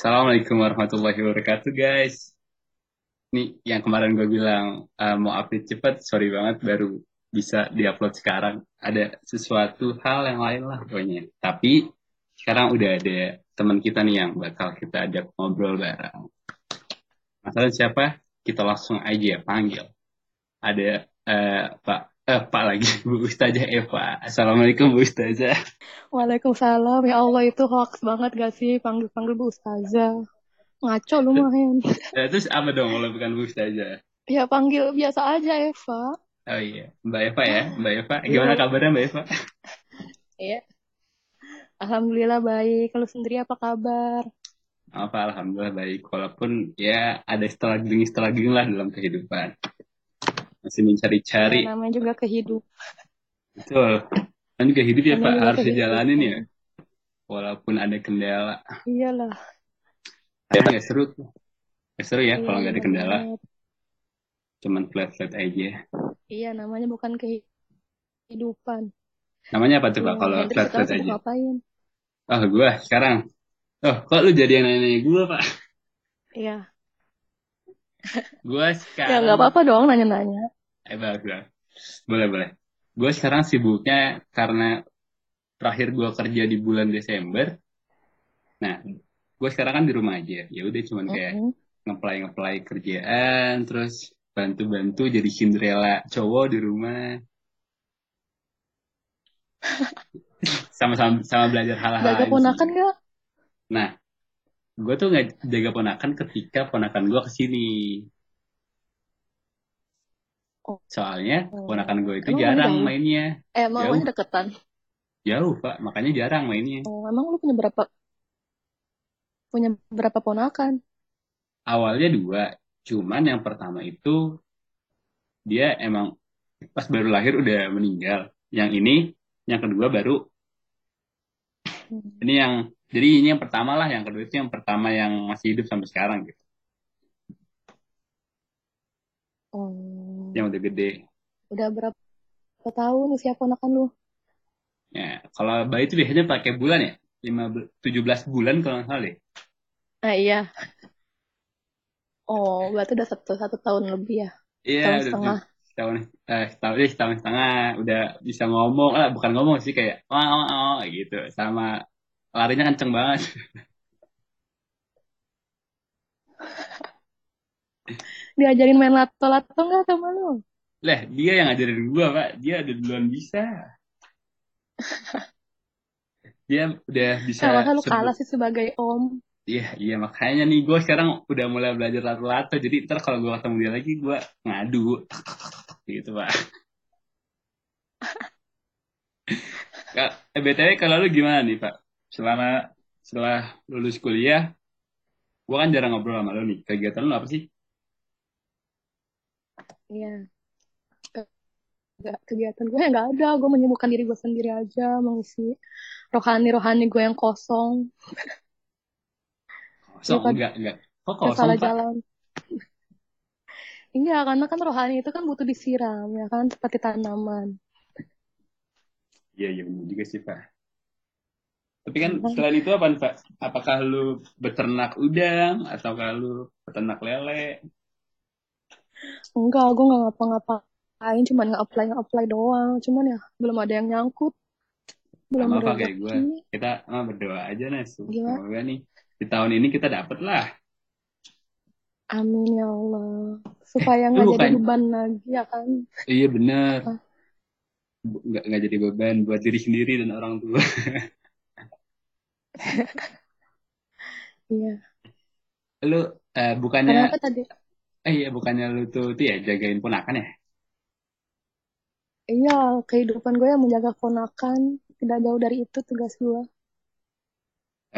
Assalamualaikum warahmatullahi wabarakatuh guys. Nih yang kemarin gue bilang uh, mau update cepet, sorry banget baru bisa diupload sekarang. Ada sesuatu hal yang lain lah pokoknya. Tapi sekarang udah ada teman kita nih yang bakal kita ajak ngobrol bareng. Masalah siapa? Kita langsung aja panggil. Ada uh, Pak Pak lagi Bu Ustazah Eva. Assalamualaikum Bu Ustazah. Waalaikumsalam. Ya Allah itu hoax banget gak sih panggil-panggil Bu Ustazah. Ngaco lumayan. Ya, terus apa dong kalau bukan Bu Ustazah? Ya panggil biasa aja Eva. Oh iya, Mbak Eva ya, Mbak Eva. Gimana iya. kabarnya Mbak Eva? Iya. Alhamdulillah baik. Kalau sendiri apa kabar? Apa alhamdulillah baik. Walaupun ya ada struggling-struggling lah dalam kehidupan masih mencari-cari. Ya, namanya juga kehidup. Betul. Kan juga hidup ya Pak, harus dijalanin ya. Walaupun ada kendala. Iyalah. Ya nggak seru. Nggak seru ya iya, kalau nggak ada kendala. Cuman flat-flat aja. Iya, namanya bukan kehidupan. Namanya apa tuh Pak iya, kalau flat-flat aja? Ngapain? Oh, gue sekarang. Oh, kok lu jadi yang nanya-nanya gue, Pak? Iya. Gue sekarang. Ya nggak apa-apa dong nanya-nanya. Eh bagus. Boleh boleh. Gue sekarang sibuknya karena terakhir gue kerja di bulan Desember. Nah, gue sekarang kan di rumah aja. Ya udah cuman kayak uh -huh. ngeplay ngeplay kerjaan, terus bantu-bantu jadi Cinderella cowok di rumah. Sama-sama sama belajar hal-hal. Jaga ponakan gak? Nah, gue tuh nggak jaga ponakan ketika ponakan gue ke sini. Soalnya oh. ponakan gue itu emang jarang mainnya. eh emang jauh. deketan? Jauh pak. Makanya jarang mainnya. Oh emang lu punya berapa punya berapa ponakan? Awalnya dua. Cuman yang pertama itu dia emang pas baru lahir udah meninggal. Yang ini yang kedua baru. Hmm. ini yang jadi ini yang pertama lah, yang kedua itu yang pertama yang masih hidup sampai sekarang gitu. Oh. Yang udah gede. Udah berapa tahun usia ponakan lu? Ya, kalau bayi itu biasanya pakai bulan ya, lima tujuh belas bulan kalau nggak salah deh. Ah iya. Oh, berarti udah satu satu tahun lebih ya? Iya, tahun setengah. Setahun, eh, setahun, eh, setahun setengah udah bisa ngomong lah, bukan ngomong sih kayak oh, oh, oh gitu, sama larinya kenceng banget. Diajarin main lato-lato nggak sama lu? Lah dia yang ngajarin gua pak. Dia ada duluan bisa. Dia udah bisa Sama lu kalah sih sebagai om? Iya iya makanya nih gua sekarang udah mulai belajar lato-lato. Jadi ntar kalau gua ketemu dia lagi gua ngadu. Gitu pak. Eh, BTW kalau lu gimana nih pak selama setelah lulus kuliah, gue kan jarang ngobrol sama lo nih. Kegiatan lo apa sih? Iya. Kegiatan gue nggak ada. Gue menyembuhkan diri gue sendiri aja, mengisi rohani-rohani gue yang kosong. Kosong? Enggak, enggak. Kok kosong, salah Pak? jalan. Iya, karena kan rohani itu kan butuh disiram, ya kan? Seperti tanaman. Iya, iya benar juga sih, Pak. Tapi kan selain itu apa, Pak? Apakah lu beternak udang atau lu beternak lele? Enggak, gue nggak ngapa-ngapain, cuman nge-apply nge-apply doang. Cuman ya belum ada yang nyangkut. Belum ada apa kayak gue. Kita ah, berdoa aja nih. Semoga nih di tahun ini kita dapet lah. Amin ya Allah. Supaya nggak jadi beban lagi ya kan. Iya benar. Nggak, nggak jadi beban buat diri sendiri dan orang tua. Iya. Lu eh, bukannya Kenapa tadi? eh iya bukannya lu tuh tuh ya jagain ponakan ya? Iya, kehidupan gue yang menjaga ponakan tidak jauh dari itu tugas gue.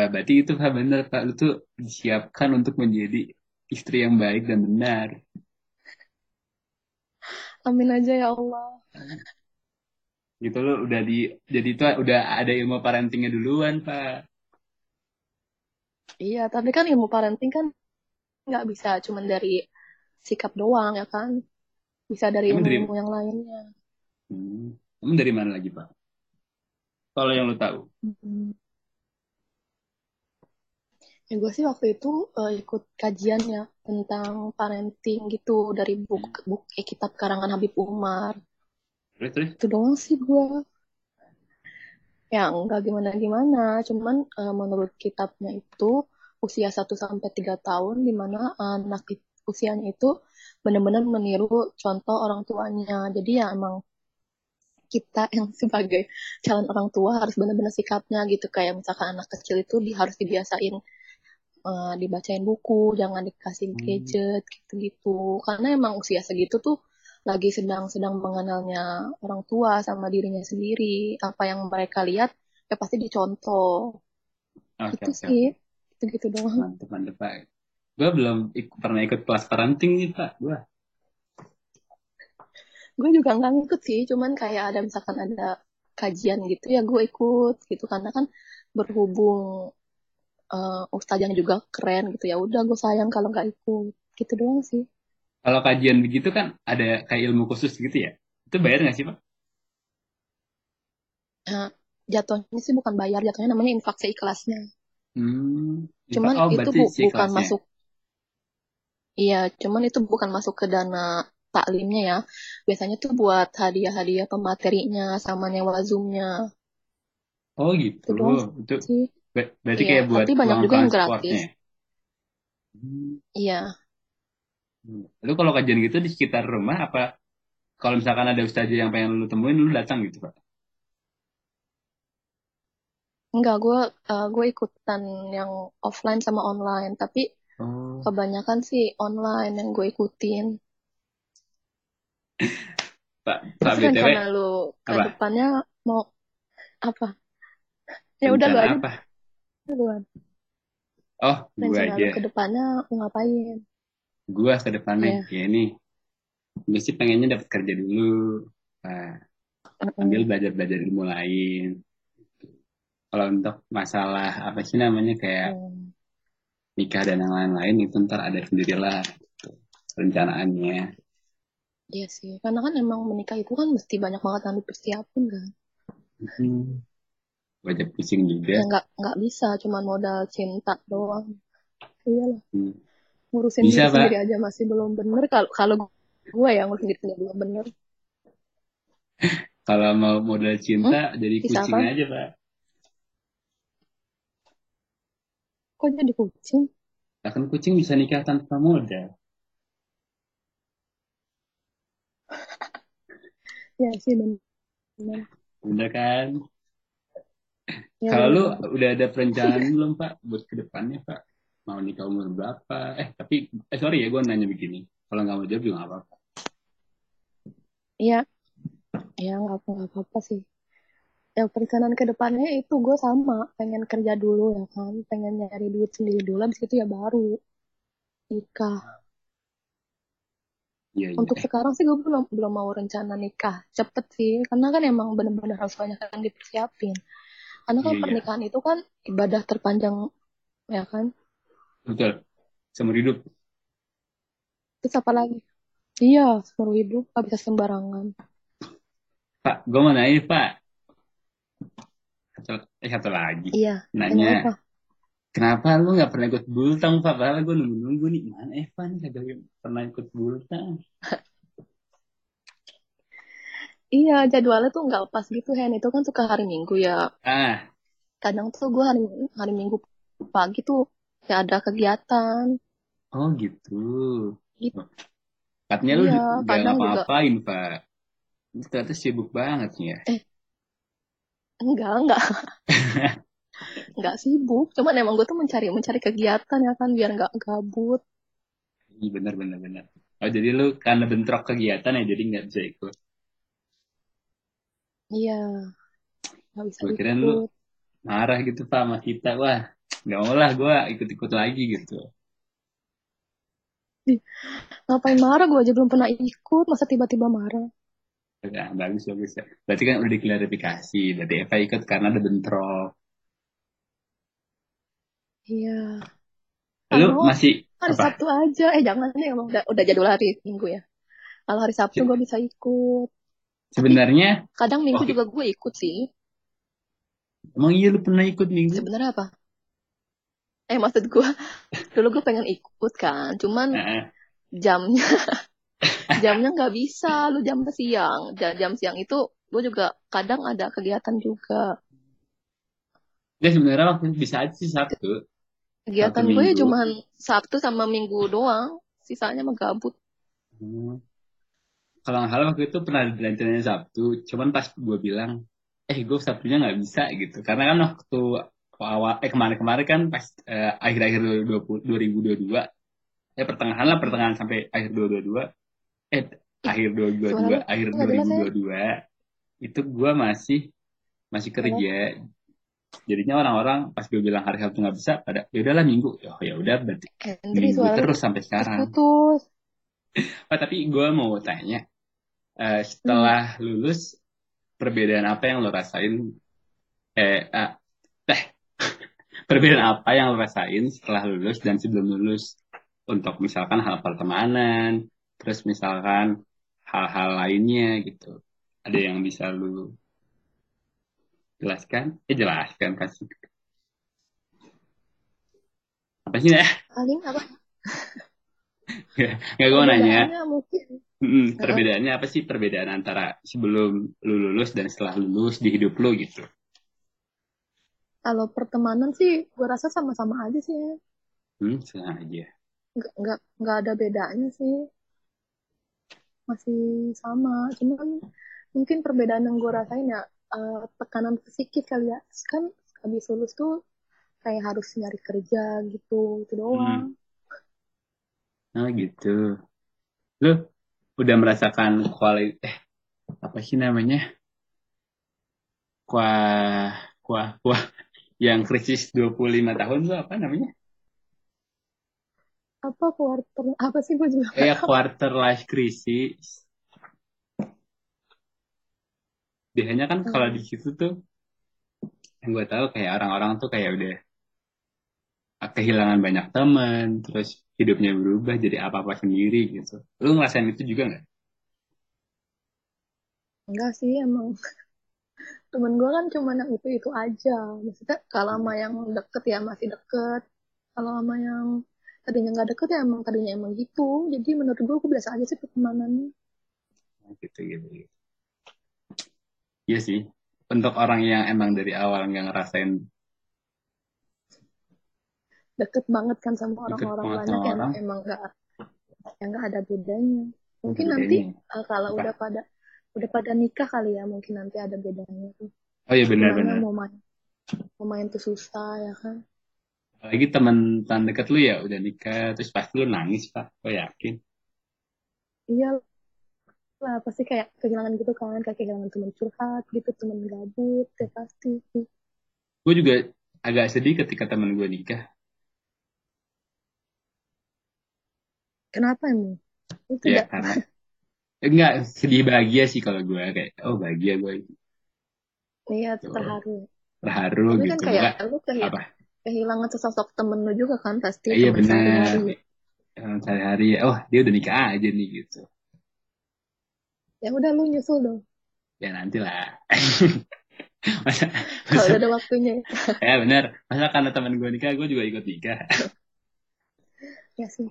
Eh, berarti itu Pak benar Pak lu tuh disiapkan untuk menjadi istri yang baik dan benar. Amin aja ya Allah. Gitu lu udah di jadi itu udah ada ilmu parentingnya duluan Pak. Iya, tapi kan ilmu parenting kan nggak bisa cuma dari sikap doang ya kan. Bisa dari ilmu-ilmu yang lainnya. Hmm. Emang dari mana lagi, Pak? Kalau yang lo tahu. Hmm. Ya, gue sih waktu itu uh, ikut kajian ya tentang parenting gitu dari buku, hmm. buku eh, kitab karangan Habib Umar. Terus, terus? Itu doang sih gue. Ya enggak gimana-gimana, cuman uh, menurut kitabnya itu usia 1 sampai 3 tahun di mana anak usianya itu benar-benar meniru contoh orang tuanya. Jadi ya emang kita yang sebagai calon orang tua harus benar-benar sikapnya gitu kayak misalkan anak kecil itu di, harus dibiasain uh, dibacain buku, jangan dikasih hmm. gadget gitu-gitu. Karena emang usia segitu tuh lagi sedang-sedang mengenalnya orang tua sama dirinya sendiri. Apa yang mereka lihat ya pasti dicontoh. Okay, itu okay. sih, itu gitu doang. Mantep, mantep Pak. Gue belum ikut, pernah ikut kelas parenting nih Pak. Gue. Gue juga nggak ngikut sih, cuman kayak ada misalkan ada kajian gitu ya gue ikut gitu karena kan berhubung uh, ustaznya juga keren gitu ya udah gue sayang kalau nggak ikut gitu doang sih kalau kajian begitu kan ada kayak ilmu khusus gitu ya itu bayar nggak sih pak nah, jatuhnya sih bukan bayar jatuhnya namanya infak seikhlasnya hmm, cuman oh, itu bu bukan masuk iya cuman itu bukan masuk ke dana taklimnya ya biasanya tuh buat hadiah-hadiah pematerinya sama nyewa zoomnya oh gitu itu, itu sih. Berarti iya, kayak buat tapi banyak juga yang gratis. Hmm. Iya. Lu kalau kajian gitu di sekitar rumah apa kalau misalkan ada ustazah yang pengen lu temuin lu datang gitu, Pak? Enggak, gue uh, gue ikutan yang offline sama online, tapi oh. kebanyakan sih online yang gue ikutin. Pak, Pak BTW, karena lu ke apa? depannya mau apa? Ya udah lu aja. Apa? duluan. Oh, gue aja. ke depannya mau ngapain? Gue ke depannya, yeah. ya ini. Gue sih pengennya dapat kerja dulu. Nah, ambil belajar-belajar ilmu lain. Kalau untuk masalah apa sih namanya kayak hmm. nikah dan yang lain-lain itu ntar ada sendirilah rencanaannya. Iya sih, karena kan emang menikah itu kan mesti banyak banget yang dipersiapin kan. Hmm banyak pusing juga ya nggak nggak bisa cuma modal cinta doang iyalah hmm. ngurusin bisa, diri sendiri aja masih belum bener kalau kalau gue ya ngurusin diri sendiri belum bener kalau mau modal cinta hmm? jadi apa? aja pak kok jadi kucing kan kucing bisa nikah tanpa modal ya sih benar benar kan Ya, Kalau lu udah ada perencanaan belum Pak buat ke depannya Pak? Mau nikah umur berapa? Eh tapi eh sorry ya gue nanya begini. Kalau nggak mau jawab juga nggak apa-apa. Iya, ya nggak apa-apa sih. Yang perencanaan ke depannya itu gue sama, pengen kerja dulu ya kan, pengen nyari duit sendiri dulu, habis itu ya baru nikah. Ya, Untuk ya. sekarang sih gue belum belum mau rencana nikah cepet sih, karena kan emang bener-bener harus banyak yang dipersiapin. Karena kan iya, pernikahan itu kan ibadah terpanjang, ya kan? Betul. Seumur hidup. Terus apa lagi? Iya, seumur hidup. Gak bisa sembarangan. Pak, gue mau nanya, Pak. Satu, eh, satu lagi. Iya. Nanya. Kenapa? Kenapa lu gak pernah ikut bultang, Pak? Padahal gue nunggu-nunggu nih. Mana Evan kagak pernah ikut bultang. Iya, jadwalnya tuh nggak pas gitu, Hen. Itu kan suka hari Minggu ya. Ah. Kadang tuh gue hari, hari Minggu pagi tuh ya ada kegiatan. Oh gitu. Gitu. Katanya lu iya, gak ngapa-ngapain. Pak. Ternyata sibuk banget nih ya. Eh, enggak, enggak. enggak sibuk. Cuman emang gue tuh mencari mencari kegiatan ya kan, biar nggak gabut. Iya, bener, bener, bener. Oh, jadi lu karena bentrok kegiatan ya, jadi nggak bisa ikut. Iya. Gak bisa gue kira lu marah gitu Pak sama kita. Wah, gak mau lah gue ikut-ikut lagi gitu. Ngapain marah? Gue aja belum pernah ikut. Masa tiba-tiba marah? Ya, bagus, bagus. Ya. Berarti kan udah diklarifikasi. Berarti Eva ikut karena ada bentrok. Iya. Lu masih hari apa? Sabtu aja. Eh jangan nih emang udah, udah jadwal hari Minggu ya. Kalau hari Sabtu gue bisa ikut. Sebenarnya kadang minggu oh. juga gue ikut sih. Emang iya lu pernah ikut minggu? Sebenarnya apa? eh maksud gue dulu gue pengen ikut kan cuman jamnya jamnya nggak bisa lu jam siang. Jam, jam siang itu gue juga kadang ada kegiatan juga. Ya sebenarnya waktu bisa aja sih Sabtu. kegiatan gue ya cuman Sabtu sama Minggu doang. Sisanya mah gabut. Hmm. Kalau nggak salah waktu itu pernah direncanain Sabtu, cuman pas gue bilang, eh gue Sabtunya nggak bisa gitu, karena kan waktu awal eh kemarin-kemarin kan pas eh, akhir-akhir 20 2022, eh pertengahan lah pertengahan sampai akhir 2022, eh akhir 2022, suara lu akhir nggak jelas ya 2022 itu gue masih masih kerja. Jadinya orang-orang pas gue bilang hari Sabtu nggak bisa, pada ya udahlah Minggu, oh ya udah berarti Hendri Minggu terus sampai sekarang. putus Pak, tapi gue mau tanya, eh, setelah lulus, perbedaan apa yang lo rasain? Eh, ah, teh, perbedaan apa yang lo rasain setelah lulus dan sebelum lulus? Untuk misalkan hal pertemanan, terus misalkan hal-hal lainnya gitu. Ada yang bisa lo jelaskan? Eh, jelaskan pasti. Apa sih ya? paling apa Nggak gue nanya. mungkin Mm, perbedaannya apa sih perbedaan antara sebelum lu lulus dan setelah lulus di hidup lu gitu? kalau pertemanan sih gue rasa sama-sama aja sih. Hmm, senang aja. nggak nggak nggak ada bedanya sih masih sama cuman mungkin perbedaan yang gue rasain ya eh, tekanan psikis kali ya kan habis lulus tuh kayak harus nyari kerja gitu itu doang Oh gitu. Lu udah merasakan kuali eh apa sih namanya? Kuah kuah kuah yang krisis 25 tahun tuh apa namanya? Apa quarter apa sih gue juga Eh quarter life crisis. Biasanya kan kalau di situ tuh yang gue tahu kayak orang-orang tuh kayak udah kehilangan banyak teman, terus hidupnya berubah jadi apa-apa sendiri gitu. Lu ngerasain itu juga nggak? enggak sih emang temen gue kan cuma yang itu itu aja maksudnya kalau sama yang deket ya masih deket kalau sama yang tadinya nggak deket ya emang tadinya emang gitu jadi menurut gue gue biasa aja sih pertemanannya Gitu gitu. gitu. Iya sih. Untuk orang yang emang dari awal nggak ngerasain deket banget kan sama orang-orang banyak yang orang. emang nggak yang nggak ada bedanya mungkin bedanya. nanti eh, kalau Apa? udah pada udah pada nikah kali ya mungkin nanti ada bedanya tuh Oh iya benar-benar. mau main mau main tuh susah ya kan Apalagi teman-teman deket lu ya udah nikah, terus pasti lu nangis pak. Gue yakin. iya lah pasti kayak kehilangan gitu kan kayak kehilangan teman curhat gitu teman gabut ya pasti Gue juga agak sedih ketika teman gue nikah. kenapa emang itu Ya karena enggak sedih bahagia sih kalau gue kayak oh bahagia gue iya terharu terharu tapi kan gitu. kayak Enggak lu kehi- apa? Kehilangan sesosok temen lu juga kan pasti Iya teman benar. sehari-hari oh dia udah nikah aja nih gitu. ya udah lu nyusul dong Ya nanti lah. masa, kalau udah ada waktunya ya benar. Masa karena teman gue nikah, gue juga ikut nikah. ya sih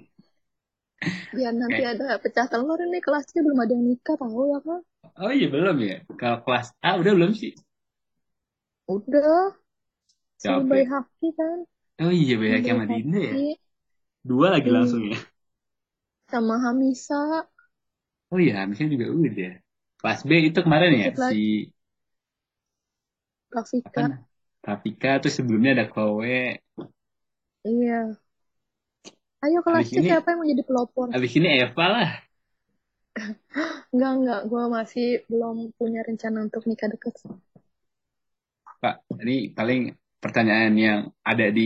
biar nanti Kayak, ada pecah telur ini kelasnya belum ada yang nikah tahu ya kan oh iya belum ya. Kalau kelas A udah belum sih? udah Bayi Haki kan? Oh iya banyak yang Madinah ya. Dua lagi hmm, langsung ya. sama Hamisa. Oh iya, harusnya juga udah. Kelas B itu kemarin ya? Lagi. Si Rafika. Rafika terus sebelumnya ada Chloe. iya. Ayo kelasnya ini siapa yang mau jadi pelopor? habis ini Eva lah. enggak enggak gue masih belum punya rencana untuk nikah deket. Pak, ini paling pertanyaan yang ada di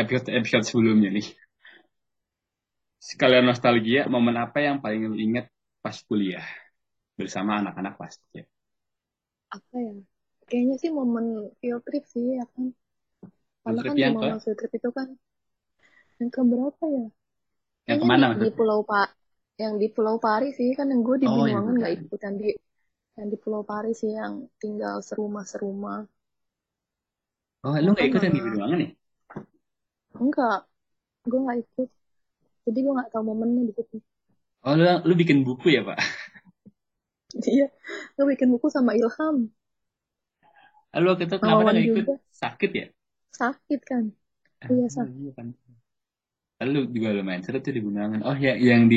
episode-episode sebelumnya nih. Sekalian nostalgia, momen apa yang paling lu ingat pas kuliah bersama anak-anak pasti. apa ya kayaknya sih momen field trip sih ya kan karena kan yang momen field trip itu kan yang ke berapa ya yang kayaknya ke mana di? Pulau Pak yang di Pulau Pari sih kan yang gue di Oh, Binuangan nggak bukan. ikut yang di yang di Pulau Pari sih yang tinggal serumah serumah Oh, lu nggak ikut yang di Binuangan ya? enggak gue nggak ikut jadi gue nggak tahu momennya di situ Oh, lu, lu bikin buku ya, Pak? iya gue bikin buku sama Ilham Lalu waktu itu kenapa nggak ikut? juga Sakit ya? sakit kan Ah, iya sakit iya kan. Lalu juga lumayan seru tuh di Bundaran. Oh ya, yang di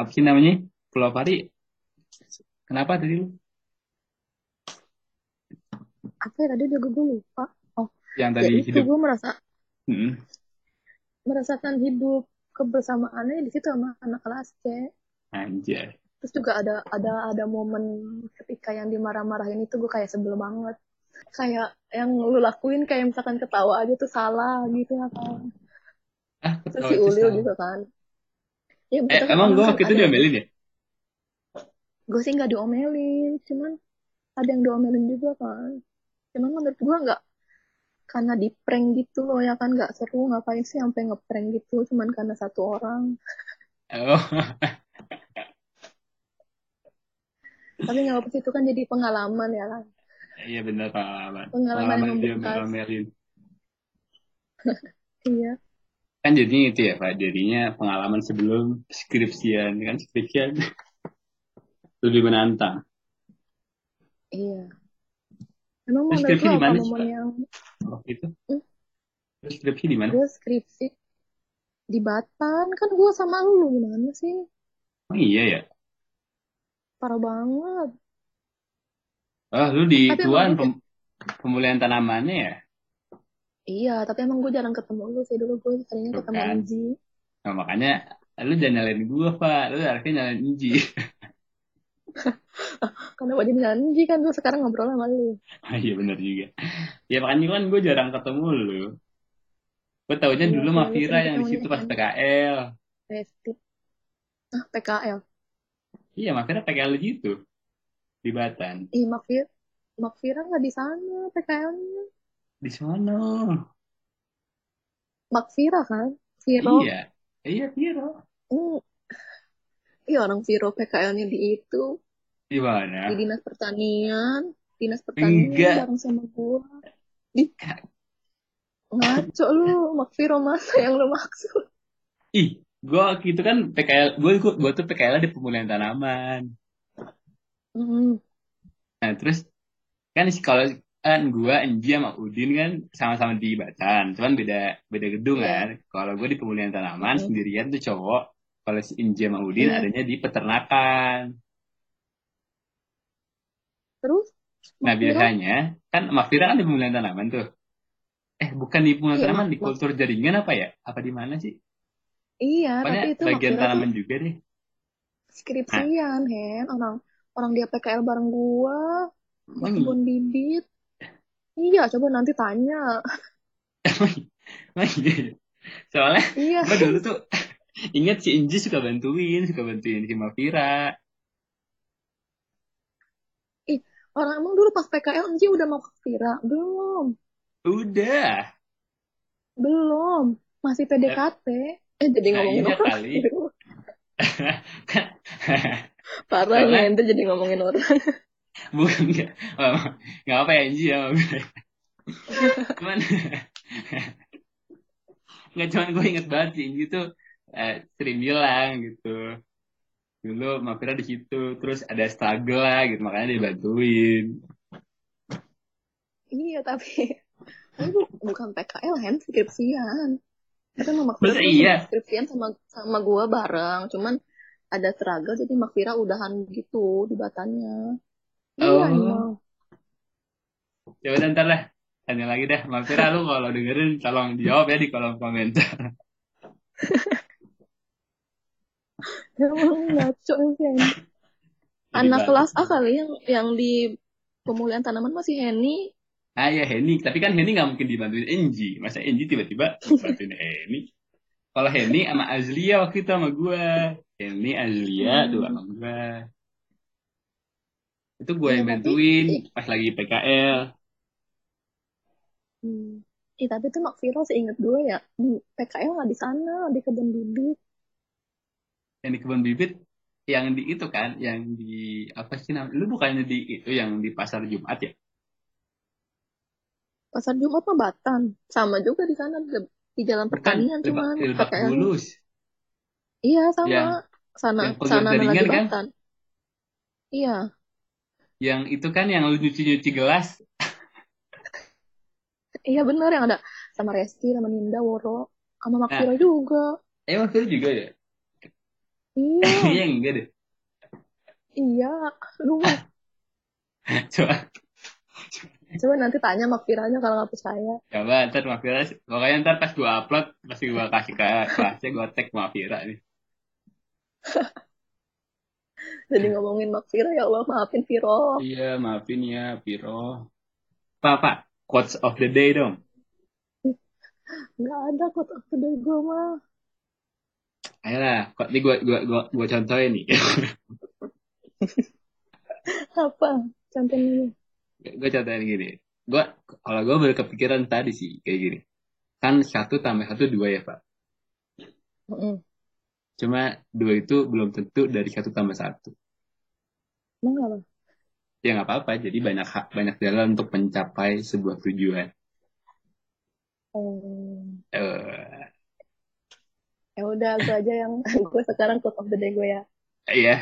apa sih namanya? Pulau Pari. Kenapa tadi lu? apa ya tadi juga gue lupa Yang ya tadi itu hidup. gue merasa Hmm. merasakan hidup kebersamaannya di situ sama anak kelas C Anjay. terus juga ada ada ada momen ketika yang dimarah-marahin itu gue kayak sebel banget kayak yang lu lakuin kayak misalkan ketawa aja tuh salah gitu ya kan Ah, terus si Ulil juga kan ya Eh, kan emang gue waktu itu diomelin ya? gue sih nggak diomelin cuman ada yang diomelin juga kan cuman menurut gue nggak karena di prank gitu loh ya kan nggak seru ngapain sih sampai ngeprank gitu cuman karena satu orang Oh, tapi nggak apa-apa sih, itu kan jadi pengalaman ya kan iya benar pengalaman. pengalaman yang Pengalaman dia membekas iya Kan jadinya itu ya, Pak. Jadinya pengalaman sebelum skripsian. Kan skripsian lebih menantang. iya emang menurut skripsi lo di apa mana sih, momen Pak? yang Waktu itu? Hmm, Terus skripsi di mana? gue skripsi di Batan kan gue sama lu gimana sih Oh iya ya. parah banget Oh, lu di tapi Tuan gue pem- pemulihan tanamannya ya? iya tapi emang gue jarang ketemu lu sih dulu gue seringnya ketemu kan. Inji Nah, makanya lu jangan nyalain gua, Pak. Lu harusnya nyalain Inji. karena jadi Inji kan gue sekarang ngobrol sama lu Ah, iya benar juga. Ya makanya kan gue jarang ketemu lu. Gue taunya iya dulu Vira sering yang di situ pas kan PKL. Resti ah PKL Iya, Vira PKL di situ. Di Batan. ih Makfir Makfira nggak di sana PKL-nya Di sana. Makfira kan Viro Iya. Iya, hmm. Iya orang Viro PKL-nya di itu Di mana? di dinas pertanian dinas pertanian Enggak. bareng sama gue di ngaco lu Makfiro masa yang lu maksud Ih, gue waktu itu kan PKL, gue gue tuh PKL di pemulihan tanaman. hmm. Nah, terus kan kalau kan gue, Enji sama Udin kan sama-sama di Batan, cuman beda beda gedung iya kan. Kalau gue di pemulihan tanaman Hmm. sendirian tuh cowok, kalau si sama Udin iya adanya di peternakan. terus Nah, biasanya kan Mafira kan di pemulihan tanaman tuh. Eh, bukan di pemulihan iya tanaman, di kultur jaringan apa ya? Apa di mana sih? iya Pokoknya tapi itu bagian Makfiro tuh tanaman juga deh. Nah, skripsian Hen orang orang dia PKL bareng gua kebun bibit iya coba nanti tanya. Soalnya iya gue dulu tuh ingat si Enji suka bantuin, suka bantuin si Mafira. ih orang emang dulu pas PKL Enji udah mau ke Vira belum. Udah. belum. Masih PDKT eh jadi Nah, ngomongin iya orang. kali. Kan parah soalnya ente jadi ngomongin orang. Bukan nggak. Oh, nggak apa ya Enji ya cuman nggak cuman gue inget banget si Enji tuh eh, sering bilang gitu. Dulu Mafira di situ terus ada struggle lah gitu makanya dibantuin. Iya tapi tapi bu- bukan PKL Hen skripsian. Tapi emang Makfira masa tuh iya. skripsian sama sama gua bareng cuman ada struggle jadi Makfira udahan gitu di batannya. Iya oh. emang. Ya udah ntar lah. Tanya lagi dah Mafira lu kalau dengerin tolong jawab ya di kolom komentar emang ngaco sih anak kelas A kali yang yang di pemulihan tanaman masih Henny. Ah ya Henny. Tapi kan Henny nggak mungkin dibantuin Enji masa Enji tiba-tiba bantuin Henny? Kalau Henny sama Azlia waktu itu sama gue Henny Azlia tuh sama hmm. gue itu gue iya yang tapi bantuin ih, pas lagi PKL hmm. Ih, tapi tuh Makfira seinget gue ya. Di PKL nggak di sana di kebun bibit yang di kebun bibit yang di itu kan yang di apa sih namanya lu bukannya di itu yang di pasar Jumat ya pasar Jumat mah Batan sama juga di sana di jalan pertanian cuman Lebak Bulus. iya sama Yang sana yang sana lagi kan? Batan iya Yang itu kan yang lu nyuci-nyuci gelas. iya bener yang ada sama Resti sama Ninda Woro sama Nah, Makfira juga emang itu juga ya? Iya Iya enggak deh. iya lu Coba, coba nanti tanya Makfiranya kalau nggak percaya coba ntar Mafira, pokoknya ntar pas gua upload, pasti gua kasih ke kelasnya, gua tag Mafira nih. jadi ngomongin Makfira ya Allah maafin Viro Iya, maafin ya, Piro. Pak, Pak, quotes of the day dong. nggak ada kok aku dari gue mah Ayolah, kok ini gua gua gua, gua contohin nih. apa contohnya gua contohin gini. Gua kalau gua baru kepikiran tadi sih kayak gini. Kan satu tambah satu dua ya, Pak. Mm-mm. Cuma dua itu belum tentu dari satu tambah satu. emang apa Ya nggak apa-apa. Jadi banyak hak, banyak jalan untuk mencapai sebuah tujuan. Eh, ya udah gue aja yang gue sekarang quote of the day gue ya iya,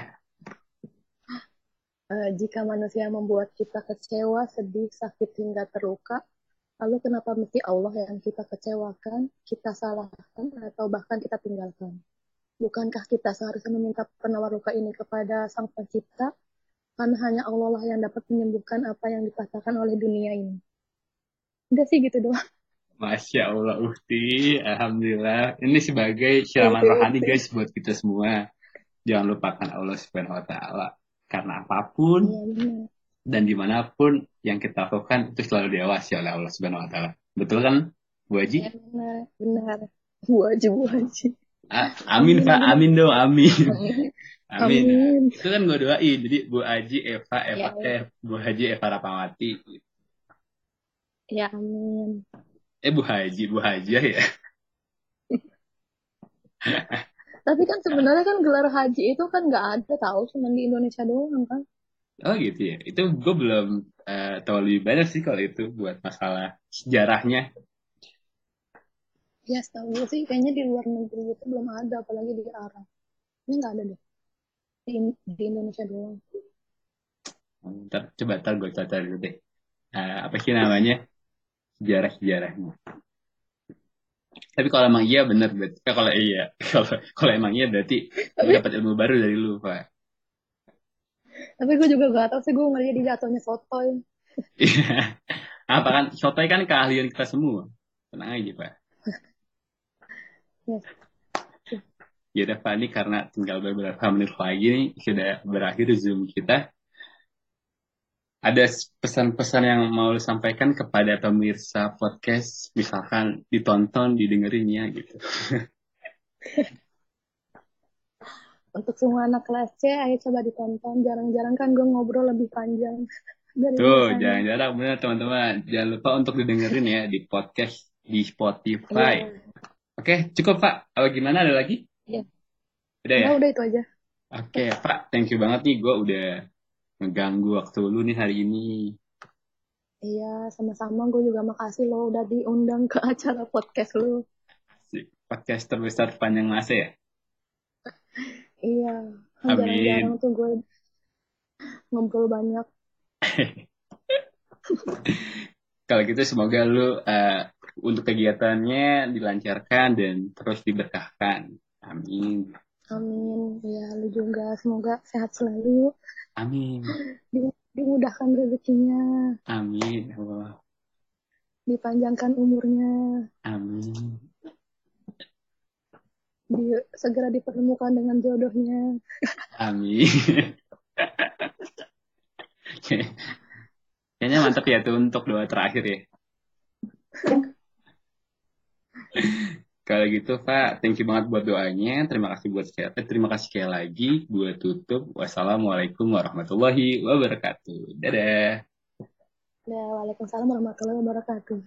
Eh, jika manusia membuat kita kecewa, sedih, sakit hingga terluka, lalu kenapa mesti Allah yang kita kecewakan, kita salahkan, atau bahkan kita tinggalkan? Bukankah kita seharusnya meminta penawar luka ini kepada Sang Pencipta? Karena hanya Allah lah yang dapat menyembuhkan apa yang dikatakan oleh dunia ini. Udah sih gitu doang. Masya Allah, Uhti. Alhamdulillah. Ini sebagai siraman rohani guys buat kita semua. Jangan lupakan Allah Subhanahu Wa Taala. Karena apa pun Iya dan di mana pun yang kita lakukan itu selalu diawasi oleh Allah Subhanahu Wa Taala. Betul kan, Bu Haji? Iya benar, benar. Bu Haji, Bu Haji. Ah, amin Pak, amin dong, amin. Amin. Amin. Itu kan gue doain. Jadi Bu Haji Eva, Eva, Ya, eh, Bu Haji Eva Rapawati. ya amin. Eh Bu Haji, Bu Haji ya. Tapi kan sebenarnya kan gelar haji itu kan nggak ada tahu cuma di Indonesia doang kan. Oh gitu ya. Itu gue belum eh, tahu lebih banyak sih kalau itu buat masalah sejarahnya. Ya setahu gue sih kayaknya di luar negeri itu belum ada apalagi di Arab. Ini nggak ada deh. Di, di Indonesia doang. Ntar, coba ntar gue catat dulu deh. Eh, apa sih namanya? Sejarah-sejarahnya. Tapi kalau emang iya bener berarti. Eh, kalau iya, kalau kalau emang iya berarti Tapi dapat ilmu baru dari lu, Pak. tapi gue juga gak tahu sih gue ngeliat di jatuhnya sotoy. Iya. Apa kan? Sotoy kan keahlian kita semua. Tenang aja, Pak. Ya, Ya udah, Pak. Ini karena tinggal beberapa menit lagi nih, sudah berakhir Zoom kita. Ada pesan-pesan yang mau lu sampaikan kepada pemirsa podcast, misalkan ditonton, didengerin ya gitu. Untuk semua anak kelas C, ayo coba ditonton. Jarang-jarang kan gue ngobrol lebih panjang dari Tuh, jangan-jangan bener teman-teman. Jangan lupa untuk didengerin ya di podcast di Spotify. Iya, Oke, cukup Pak. Apa gimana ada lagi? iya. Udah ya? Udah, udah itu aja. Oke, Pak. Thank you banget nih. Gue udah ngeganggu waktu lu nih hari ini. Iya, sama-sama. Gue juga makasih lo udah diundang ke acara podcast lo. Si podcast terbesar sepanjang masa ya? Iya, jarang-jarang Amin. tuh gue ngobrol banyak. Kalau gitu semoga lu eh, untuk kegiatannya dilancarkan dan terus diberkahkan. Amin. Amin. Ya, lu juga. Semoga sehat selalu. Amin. Di- dimudahkan rezekinya. Amin. ya Allah. Dipanjangkan umurnya. Amin. Di, segera dipertemukan dengan jodohnya. Amin. Kayaknya mantap ya tuh untuk doa terakhir ya. Kalau gitu Pak, thank you banget buat doanya. Terima kasih buat sekali, eh, terima kasih sekali lagi buat tutup. Wassalamualaikum warahmatullahi wabarakatuh. Dadah. Waalaikumsalam warahmatullahi wabarakatuh.